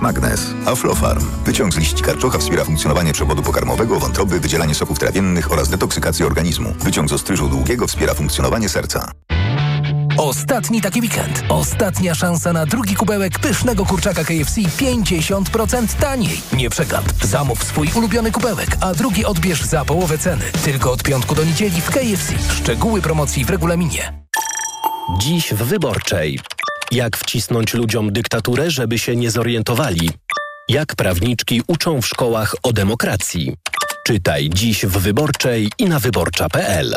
Magnes. Aflofarm. Wyciąg z liści karczocha wspiera funkcjonowanie przewodu pokarmowego, wątroby, wydzielanie soków trawiennych oraz detoksykację organizmu. Wyciąg z ostryżu długiego wspiera funkcjonowanie serca. Ostatni taki weekend. Ostatnia szansa na drugi kubełek pysznego kurczaka KFC 50% taniej. Nie przegap. Zamów swój ulubiony kubełek, a drugi odbierz za połowę ceny. Tylko od piątku do niedzieli w KFC. Szczegóły promocji w regulaminie. Dziś w Wyborczej. Jak wcisnąć ludziom dyktaturę, żeby się nie zorientowali? Jak prawniczki uczą w szkołach o demokracji? Czytaj dziś w Wyborczej i na wyborcza.pl.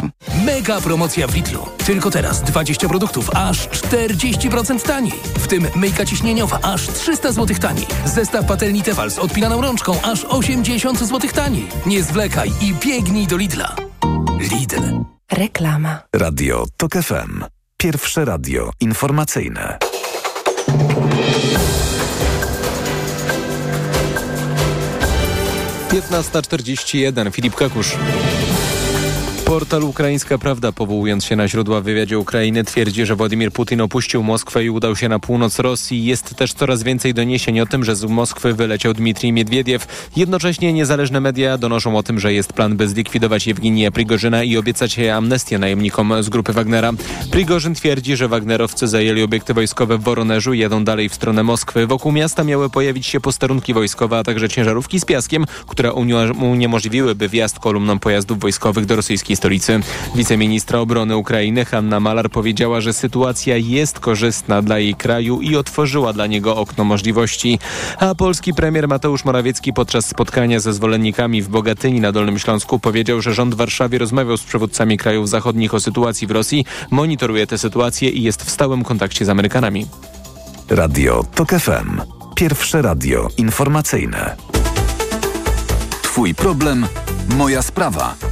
Aflofarm. Mega promocja w Lidlu. Tylko teraz 20 produktów aż 40% taniej. W tym myjka ciśnieniowa aż 300 zł taniej. Zestaw patelni Tefal z odpinaną rączką aż 80 zł taniej. Nie zwlekaj i biegnij do Lidla. Lidl. Reklama. Radio TOK FM. Pierwsze radio informacyjne. Piętnasta czterdzieści jeden. Filip Kakusz. Portal Ukraińska Prawda, powołując się na źródła w wywiadzie Ukrainy, twierdzi, że Władimir Putin opuścił Moskwę i udał się na północ Rosji. Jest też coraz więcej doniesień o tym, że z Moskwy wyleciał Dmitrij Miedwiediew. Jednocześnie niezależne media donoszą o tym, że jest plan, by zlikwidować Jewginię Prigorzyna i obiecać amnestię najemnikom z grupy Wagnera. Prigorzyn twierdzi, że Wagnerowcy zajęli obiekty wojskowe w Woronerzu i jadą dalej w stronę Moskwy. Wokół miasta miały pojawić się posterunki wojskowe, a także ciężarówki z piaskiem, które uniemożliwiłyby wjazd kolumnom pojazdów wojskowych do rosyjskiej stolicy. Wiceministra obrony Ukrainy Hanna Malar powiedziała, że sytuacja jest korzystna dla jej kraju i otworzyła dla niego okno możliwości. A polski premier Mateusz Morawiecki podczas spotkania ze zwolennikami w Bogatyni na Dolnym Śląsku powiedział, że rząd w Warszawie rozmawiał z przywódcami krajów zachodnich o sytuacji w Rosji, monitoruje tę sytuację i jest w stałym kontakcie z Amerykanami. Radio TOK FM. Pierwsze radio informacyjne. Twój problem, moja sprawa.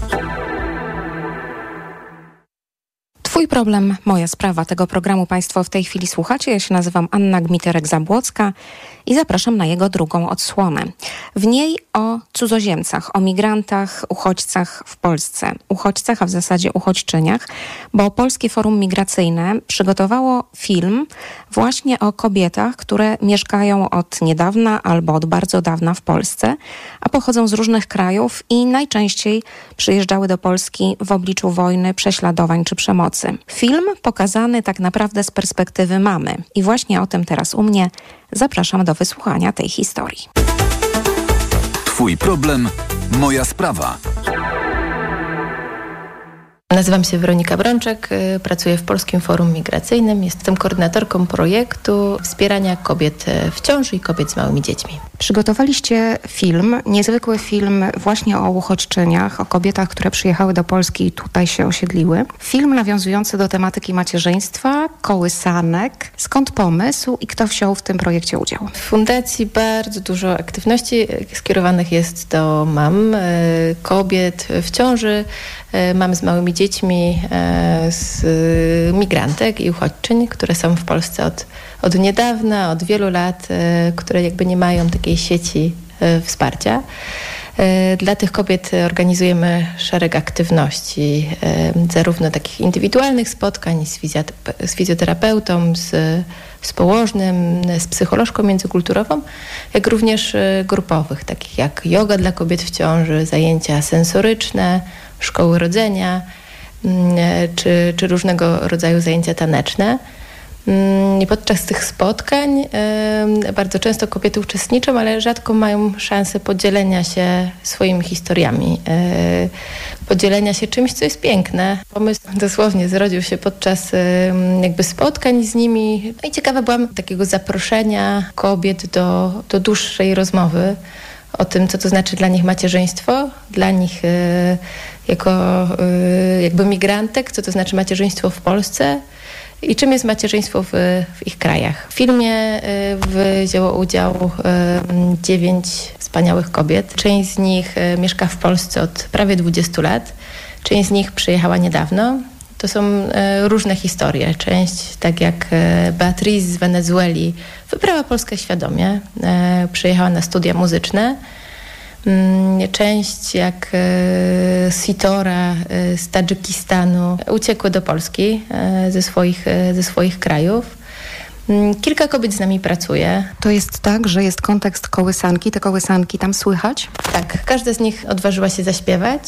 Twój problem, moja sprawa. Tego programu Państwo w tej chwili słuchacie. Ja się nazywam Anna Gmiterek-Zabłocka i zapraszam na jego drugą odsłonę. W niej o cudzoziemcach, o migrantach, uchodźcach w Polsce. Uchodźcach, a w zasadzie uchodźczyniach, bo Polskie Forum Migracyjne przygotowało film właśnie o kobietach, które mieszkają od niedawna albo od bardzo dawna w Polsce, a pochodzą z różnych krajów i najczęściej przyjeżdżały do Polski w obliczu wojny, prześladowań czy przemocy. Film pokazany tak naprawdę z perspektywy mamy. I właśnie o tym teraz u mnie zapraszam do wysłuchania tej historii. Twój problem, moja sprawa. Nazywam się Weronika Brączek, y, pracuję w Polskim Forum Migracyjnym. Jestem koordynatorką projektu wspierania kobiet w ciąży i kobiet z małymi dziećmi. Przygotowaliście film, niezwykły film właśnie o uchodźczyniach, o kobietach, które przyjechały do Polski i tutaj się osiedliły. Film nawiązujący do tematyki macierzyństwa, kołysanek. Skąd pomysł i kto wziął w tym projekcie udział? W fundacji bardzo dużo aktywności skierowanych jest do mam, y, kobiet w ciąży, y, mamy z małymi dziećmi, y, z migrantek i uchodźczyń, które są w Polsce od, od niedawna, od wielu lat, które jakby nie mają takiej sieci wsparcia. Dla tych kobiet organizujemy szereg aktywności, zarówno takich indywidualnych spotkań z fizjoterapeutą, z, z położnym, z psycholożką międzykulturową, jak również grupowych, takich jak yoga dla kobiet w ciąży, zajęcia sensoryczne, szkoły rodzenia, czy, czy różnego rodzaju zajęcia taneczne. I podczas tych spotkań bardzo często kobiety uczestniczą, ale rzadko mają szansę podzielenia się swoimi historiami, podzielenia się czymś, co jest piękne. Pomysł dosłownie zrodził się podczas jakby spotkań z nimi. No i ciekawa byłam takiego zaproszenia kobiet do, do dłuższej rozmowy o tym, co to znaczy dla nich macierzyństwo, dla nich jako jakby migrantek, co to znaczy macierzyństwo w Polsce, i czym jest macierzyństwo w, w ich krajach. W filmie wzięło udział dziewięć wspaniałych kobiet. Część z nich mieszka w Polsce od prawie 20 lat, część z nich przyjechała niedawno. To są różne historie. Część, tak jak Beatriz z Wenezueli, wybrała Polskę świadomie, przyjechała na studia muzyczne. Mm, część jak Sitora z Tadżykistanu uciekły do Polski ze swoich, ze swoich krajów. Mm, kilka kobiet z nami pracuje. To jest tak, że jest kontekst kołysanki, te kołysanki tam słychać? Tak, każda z nich odważyła się zaśpiewać,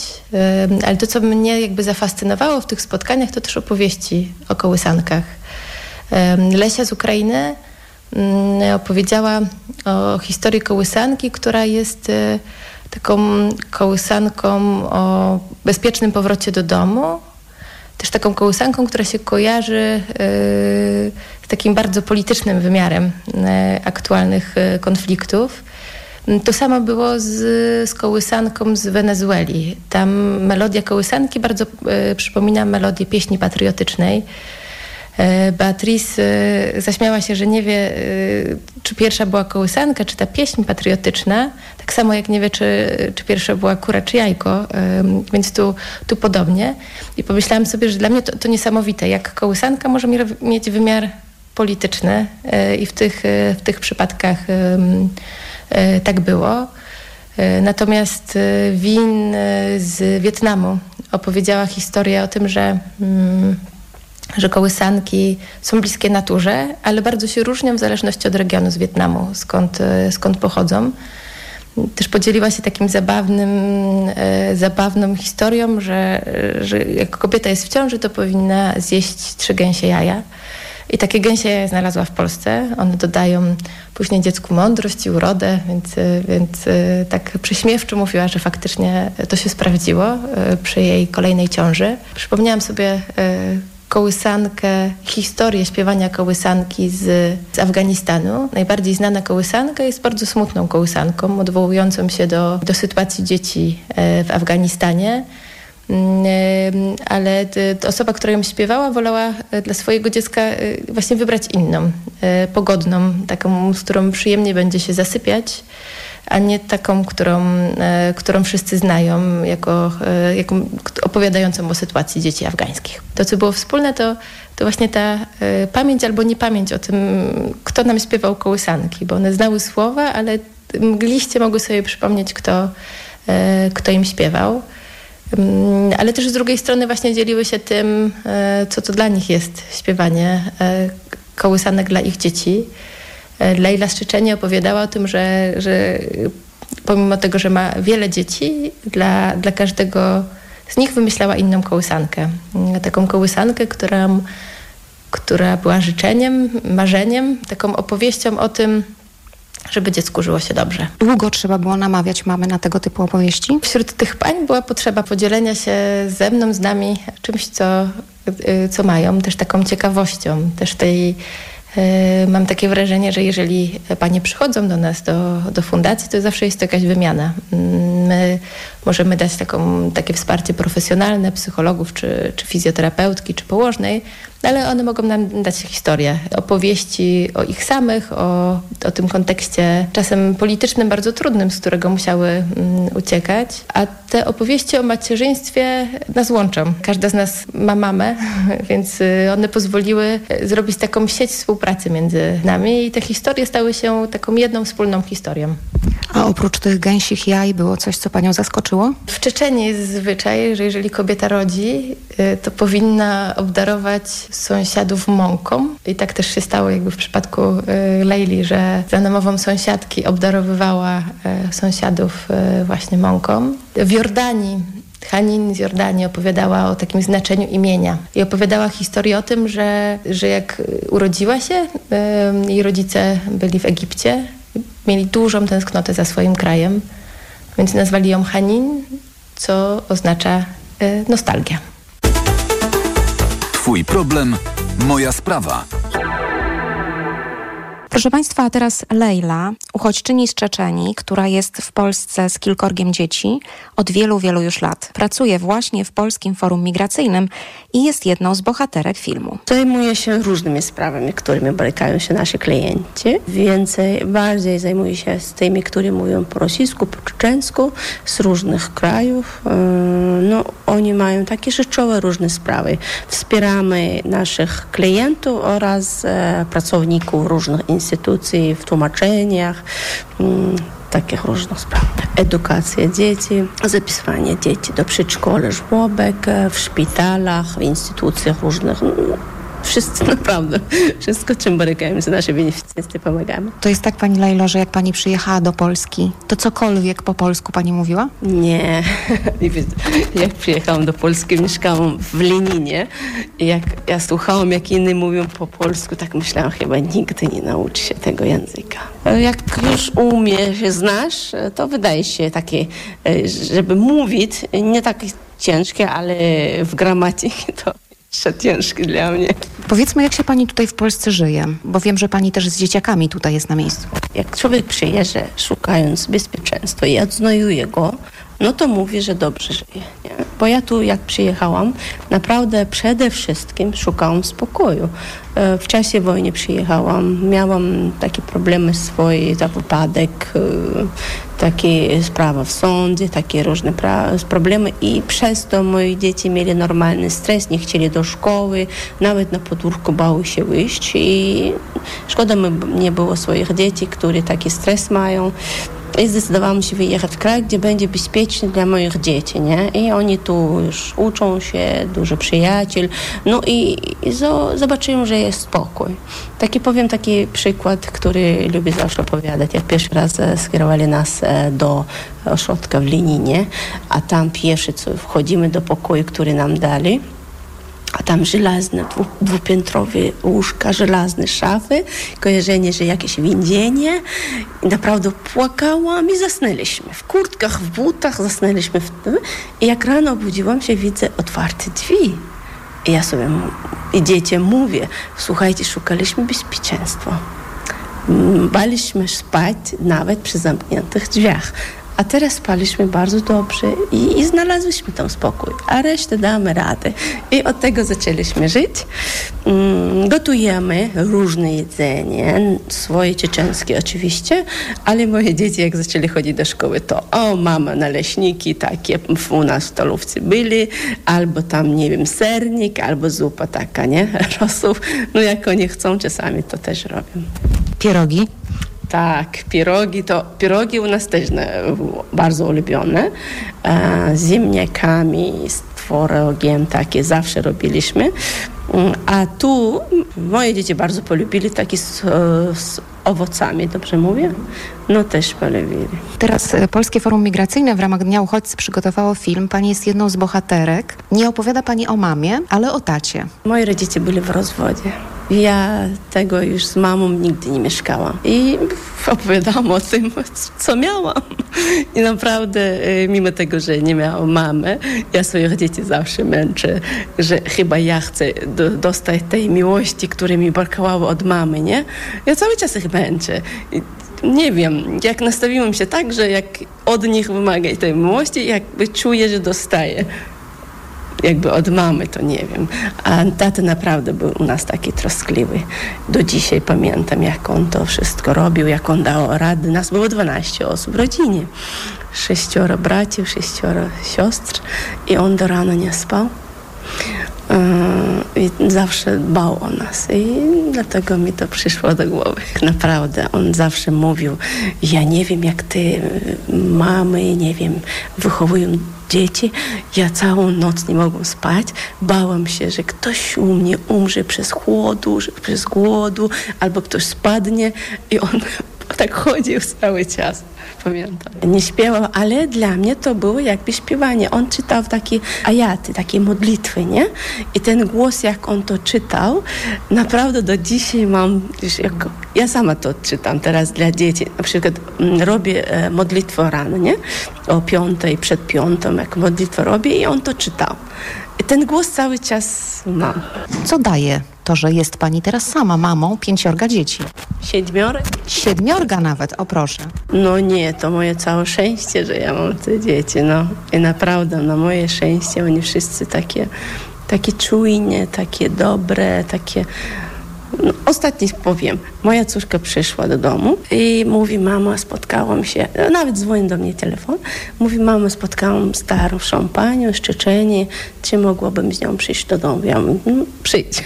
ale to, co mnie jakby zafascynowało w tych spotkaniach, to też opowieści o kołysankach. Lesia z Ukrainy opowiedziała o historii kołysanki, która jest e, taką kołysanką o bezpiecznym powrocie do domu, też taką kołysanką, która się kojarzy e, z takim bardzo politycznym wymiarem e, aktualnych konfliktów. To samo było z, z kołysanką z Wenezueli. Tam melodia kołysanki bardzo przypomina melodię pieśni patriotycznej. E, Beatrice e, zaśmiała się, że nie wie, e, czy pierwsza była kołysanka, czy ta pieśń patriotyczna, tak samo jak nie wie, czy, czy pierwsza była kura, czy jajko, więc tu, tu podobnie. I pomyślałam sobie, że dla mnie to, to niesamowite, jak kołysanka może mieć wymiar polityczny i w tych, w tych przypadkach tak było. Natomiast Win z Wietnamu opowiedziała historię o tym, że mm, że kołysanki są bliskie naturze, ale bardzo się różnią w zależności od regionu z Wietnamu, skąd, e, skąd pochodzą. Też podzieliła się takim zabawnym, e, zabawną historią, że, że jak kobieta jest w ciąży, to powinna zjeść trzy gęsie jaja. I takie gęsie znalazła w Polsce. One dodają później dziecku mądrość i urodę, więc, e, więc e, tak przyśmiewczo mówiła, że faktycznie to się sprawdziło przy jej kolejnej ciąży. Przypomniałam sobie kołysankę, historię śpiewania kołysanki z, z Afganistanu. Najbardziej znana kołysanka jest bardzo smutną kołysanką, odwołującą się do, do sytuacji dzieci e, w Afganistanie mm, e, ale osoba, która ją śpiewała, wolała e, dla swojego dziecka właśnie wybrać inną, pogodną, taką, z którą przyjemnie będzie się zasypiać a nie taką, którą, e, którą wszyscy znają, jako, e, jako opowiadającą o sytuacji dzieci afgańskich. To, co było wspólne, to, to właśnie ta e, pamięć albo niepamięć o tym, kto nam śpiewał kołysanki, bo one znały słowa, ale mgliście mogły sobie przypomnieć, kto, kto im śpiewał. Mm, ale też z drugiej strony właśnie dzieliły się tym, co to dla nich jest śpiewanie kołysanek dla ich dzieci. Leila Szczyczenie opowiadała o tym, że, że pomimo tego, że ma wiele dzieci, dla, dla każdego z nich wymyślała inną kołysankę. Taką kołysankę, która, która była życzeniem, marzeniem, taką opowieścią o tym, żeby dziecku żyło się dobrze. Długo trzeba było namawiać mamy na tego typu opowieści? Wśród tych pań była potrzeba podzielenia się ze mną, z nami czymś, co, y, co mają, też taką ciekawością, też tej E, mam takie wrażenie, że jeżeli panie przychodzą do nas, do, do fundacji, to zawsze jest to jakaś wymiana. Mm, my możemy dać taką, takie wsparcie profesjonalne psychologów, czy, czy fizjoterapeutki, czy położnej, ale one mogą nam dać historię, opowieści o ich samych, o, o tym kontekście czasem politycznym bardzo trudnym, z którego musiały mm, uciekać. A te opowieści o macierzyństwie nas łączą. Każda z nas ma mamę, więc y, one pozwoliły y, zrobić taką sieć współpracy między nami i te historie stały się taką jedną wspólną historią. A oprócz tych gęsich jaj było coś, co panią zaskoczyło? W Czeczeniu jest zwyczaj, że jeżeli kobieta rodzi, y, to powinna obdarować sąsiadów mąką. I tak też się stało jakby w przypadku y, Leili, że za namową sąsiadki obdarowywała y, sąsiadów właśnie mąką. W Jordanii Hanin z Jordanii opowiadała o takim znaczeniu imienia i opowiadała historię o tym, że, że jak urodziła się, jej rodzice byli w Egipcie, mieli dużą tęsknotę za swoim krajem, więc nazwali ją Hanin, co oznacza y, nostalgia. Twój problem, moja sprawa. Proszę Państwa, a teraz Lejla, uchodźczyni z Czeczeni, która jest w Polsce z kilkorgiem dzieci od wielu, wielu już lat. Pracuje właśnie w Polskim Forum Migracyjnym i jest jedną z bohaterek filmu. Zajmuję się różnymi sprawami, którymi borykają się nasi klienci. Więcej, bardziej zajmuję się z tymi, którzy mówią po rosyjsku, po czeczensku, z różnych krajów. Yy, no, oni mają takie rzeczowe różne sprawy. Wspieramy naszych klientów oraz e, pracowników różnych instytucji w tłumaczeniach, mm, takich różnych spraw. Edukacja dzieci, zapisywanie dzieci do przedszkola, żłobek, e, w szpitalach, w instytucjach różnych. No, Wszyscy naprawdę, wszystko czym borykają się nasze beneficjenty pomagamy. To jest tak, Pani Lejlo, że jak Pani przyjechała do Polski, to cokolwiek po polsku Pani mówiła? Nie. Jak przyjechałam do Polski, mieszkałam w Leninie. Jak ja słuchałam, jak inni mówią po polsku, tak myślałam, chyba nigdy nie nauczy się tego języka. Jak już umiesz, znasz, to wydaje się takie, żeby mówić, nie takie ciężkie, ale w gramatyce to jeszcze ciężkie dla mnie. Powiedzmy, jak się Pani tutaj w Polsce żyje, bo wiem, że Pani też z dzieciakami tutaj jest na miejscu. Jak człowiek przyjeżdża szukając bezpieczeństwa i odznajuje go, no to mówi, że dobrze żyje. Nie? Bo ja tu, jak przyjechałam, naprawdę przede wszystkim szukałam spokoju. E, w czasie wojny przyjechałam, miałam takie problemy swoje, za wypadek, e, takie sprawy w sądzie, takie różne problemy i przez to moje dzieci mieli normalny stres, nie chcieli do szkoły, nawet na podwórku bały się wyjść i szkoda mi nie było swoich dzieci, które taki stres mają. I zdecydowałam się wyjechać w kraj, gdzie będzie bezpieczny dla moich dzieci, nie? I oni tu już uczą się, dużo przyjaciół. No i, i zobaczyłem, że jest spokój. Taki powiem taki przykład, który lubię zawsze opowiadać. Jak pierwszy raz e, skierowali nas e, do ośrodka w Lininie, a tam pierwszy co wchodzimy do pokoju, który nam dali, a tam żelazne, dwupiętrowe łóżka, żelazne szafy, kojarzenie, że jakieś więzienie. I naprawdę płakałam i zasnęliśmy. W kurtkach, w butach zasnęliśmy. W tym. I jak rano obudziłam się, widzę otwarte drzwi. I ja sobie i dzieciom mówię, słuchajcie, szukaliśmy bezpieczeństwa. Baliśmy spać nawet przy zamkniętych drzwiach. A teraz spaliśmy bardzo dobrze i, i znalazłyśmy tam spokój, a resztę damy radę. I od tego zaczęliśmy żyć. Mm, gotujemy różne jedzenie, swoje czeczenskie oczywiście, ale moje dzieci jak zaczęli chodzić do szkoły, to o mama, naleśniki takie u nas w stolówce byli, albo tam, nie wiem, sernik, albo zupa taka, nie? Rosów. No jak oni chcą, czasami to też robią. Pierogi? Tak, pierogi to pierogi u nas też bardzo ulubione. E, z ziemniakami, z tworogiem takie zawsze robiliśmy. Mm, a tu moje dzieci bardzo polubili taki z, z owocami, dobrze mówię? No też polubili. Teraz e, Polskie Forum Migracyjne w ramach Dnia Uchodźcy przygotowało film. Pani jest jedną z bohaterek. Nie opowiada Pani o mamie, ale o tacie. Moi rodzice byli w rozwodzie. Ja tego już z mamą nigdy nie mieszkałam. I opowiadałam o tym, co miałam. I naprawdę, y, mimo tego, że nie miałam mamy, ja swoich dzieci zawsze męczę, że chyba ja chcę do, dostać tej miłości, która mi brakowało od mamy, nie? Ja cały czas ich męczę. I nie wiem, jak nastawiłam się tak, że jak od nich wymagać tej miłości, jakby czuję, że dostaję jakby od mamy, to nie wiem. A tata naprawdę był u nas taki troskliwy. Do dzisiaj pamiętam, jak on to wszystko robił, jak on dał rady. Nas było 12 osób w rodzinie. Sześcioro braci, sześcioro siostr i on do rana nie spał. Yy, I zawsze dbał o nas i dlatego mi to przyszło do głowy. Naprawdę, on zawsze mówił, ja nie wiem jak ty, mamy, nie wiem, wychowują dzieci. Ja całą noc nie mogłam spać. Bałam się, że ktoś u mnie umrze przez chłodu, przez głodu, albo ktoś spadnie i on tak chodził cały czas pamiętam. Nie śpiewał, ale dla mnie to było jakby śpiewanie. On czytał takie ajaty, takie modlitwy, nie? I ten głos, jak on to czytał, naprawdę do dzisiaj mam, jak, ja sama to czytam teraz dla dzieci. Na przykład mm, robię e, modlitwę rano, nie? O piątej, przed piątą, jak modlitwę robię i on to czytał. I ten głos cały czas mam. Co daje to, że jest pani teraz sama mamą pięciorga dzieci. Siedmiorek? Siedmiorga nawet, o proszę. No nie, to moje całe szczęście, że ja mam te dzieci, no. I naprawdę, na moje szczęście, oni wszyscy takie, takie czujne, takie dobre, takie... Ostatni powiem. Moja córka przyszła do domu i mówi, mama, spotkałam się, nawet dzwoni do mnie telefon, mówi, mama, spotkałam starszą panią z Czeczenii, czy mogłabym z nią przyjść do domu? Ja mówię, no, przyjdź.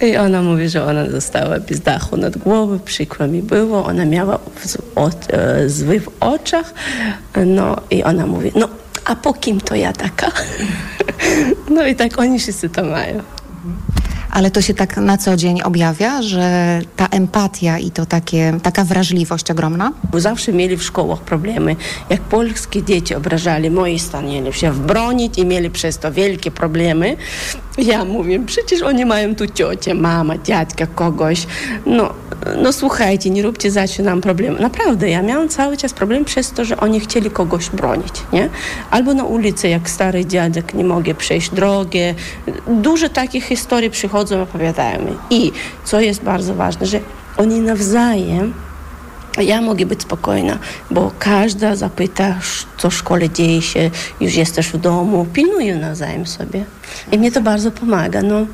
I ona mówi, że ona została bez dachu nad głową, przykro mi było, ona miała zwy w oczach, no i ona mówi, no a po kim to ja taka? No i tak oni wszyscy to mają. Ale to się tak na co dzień objawia, że ta empatia i to takie, taka wrażliwość ogromna? Zawsze mieli w szkołach problemy. Jak polskie dzieci obrażali, moi stanęli się bronić i mieli przez to wielkie problemy. Ja mówię, przecież oni mają tu ciocię, mama, dziadka, kogoś. No, no słuchajcie, nie róbcie zawsze nam problemu. Naprawdę, ja miałam cały czas problem przez to, że oni chcieli kogoś bronić, nie? Albo na ulicy, jak stary dziadek, nie mogę przejść drogę. Dużo takich historii przychodzą, opowiadają mi. I co jest bardzo ważne, że oni nawzajem ja mogę być spokojna, bo każda zapyta, co w szkole dzieje się, już jesteś w domu, pilnują nawzajem sobie. I mnie to bardzo pomaga. No.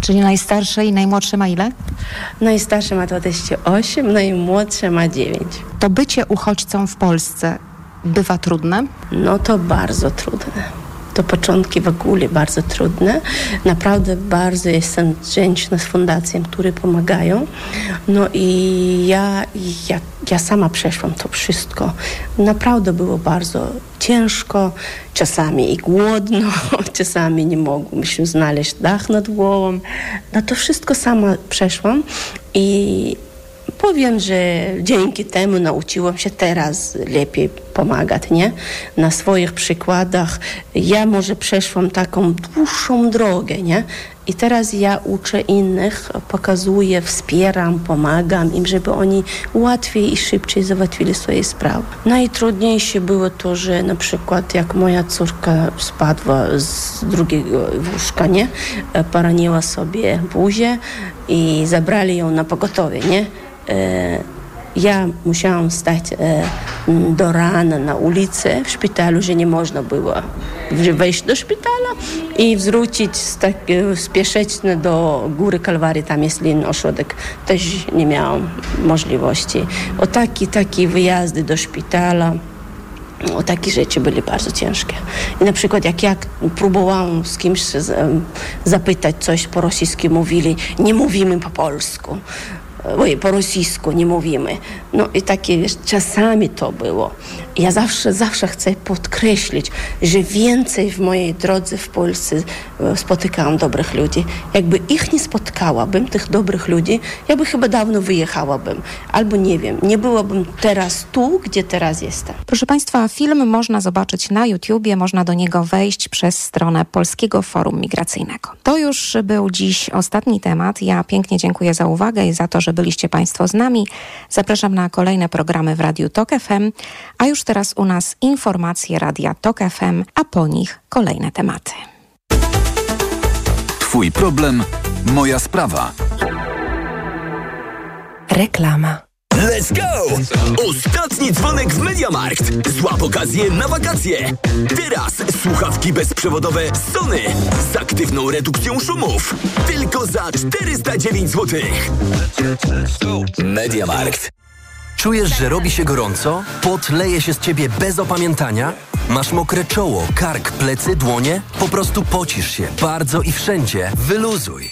Czyli najstarsze i najmłodsze ma ile? Najstarsze ma 28, najmłodsze ma 9. To bycie uchodźcą w Polsce bywa trudne? No to bardzo trudne to początki w ogóle bardzo trudne. Naprawdę bardzo jestem wdzięczna z fundacjom, które pomagają. No i ja, ja, ja sama przeszłam to wszystko. Naprawdę było bardzo ciężko, czasami i głodno, czasami nie mogłam się znaleźć dach nad głową. No to wszystko sama przeszłam i powiem, że dzięki temu nauczyłam się teraz lepiej pomagać, nie? Na swoich przykładach. Ja może przeszłam taką dłuższą drogę, nie? I teraz ja uczę innych, pokazuję, wspieram, pomagam im, żeby oni łatwiej i szybciej załatwili swoje sprawy. Najtrudniejsze było to, że na przykład jak moja córka spadła z drugiego łóżka, nie? Poraniła sobie buzię i zabrali ją na pogotowie, nie? E, ja musiałam stać e, do rana na ulicy w szpitalu, że nie można było wejść do szpitala i wrócić tak, spieszyć do góry Kalwarii, tam jest inny ośrodek. Też nie miałam możliwości. O takie, takie wyjazdy do szpitala, o takie rzeczy były bardzo ciężkie. I na przykład jak ja próbowałam z kimś zapytać coś po rosyjsku, mówili, nie mówimy po polsku oj, po rosyjsku nie mówimy. No i takie, wiesz, czasami to było. Ja zawsze, zawsze chcę podkreślić, że więcej w mojej drodze w Polsce e, spotykałam dobrych ludzi. Jakby ich nie spotkałabym, tych dobrych ludzi, ja by chyba dawno wyjechałabym. Albo nie wiem, nie byłabym teraz tu, gdzie teraz jestem. Proszę Państwa, film można zobaczyć na YouTubie, można do niego wejść przez stronę Polskiego Forum Migracyjnego. To już był dziś ostatni temat. Ja pięknie dziękuję za uwagę i za to, że byliście Państwo z nami. Zapraszam na kolejne programy w Radiu TOK FM, a już teraz u nas informacje Radia TOK FM, a po nich kolejne tematy. Twój problem, moja sprawa. Reklama. Let's go! Ostatni dzwonek w Mediamarkt. Złap okazję na wakacje. Teraz słuchawki bezprzewodowe Sony z aktywną redukcją szumów. Tylko za 409 zł. Mediamarkt. Czujesz, że robi się gorąco? Pot leje się z ciebie bez opamiętania? Masz mokre czoło, kark, plecy, dłonie? Po prostu pocisz się bardzo i wszędzie. Wyluzuj.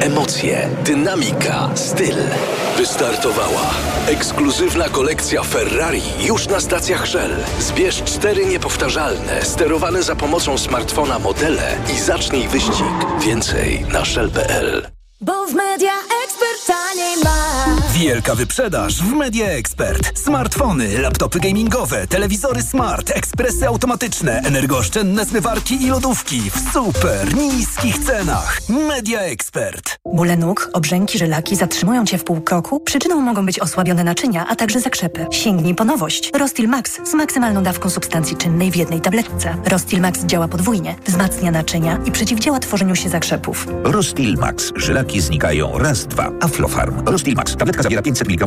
Emocje, dynamika, styl. Wystartowała ekskluzywna kolekcja Ferrari już na stacjach Shell. Zbierz cztery niepowtarzalne, sterowane za pomocą smartfona modele i zacznij wyścig. Więcej na shell.pl. Bo w media ekspert taniej ma. Wielka wyprzedaż w Media Expert. Smartfony, laptopy gamingowe, telewizory smart, ekspresy automatyczne, energooszczędne zmywarki i lodówki w super niskich cenach. Media Expert. Bóle nóg, obrzęki, żylaki zatrzymują Cię w pół kroku? Przyczyną mogą być osłabione naczynia, a także zakrzepy. Sięgnij po nowość. Rostil Max z maksymalną dawką substancji czynnej w jednej tabletce. Rostil Max działa podwójnie, wzmacnia naczynia i przeciwdziała tworzeniu się zakrzepów. Rostil Max. Żylaki znikają raz, dwa. Aflofarm. Rostil Max. Tabletka zawiera 500 mg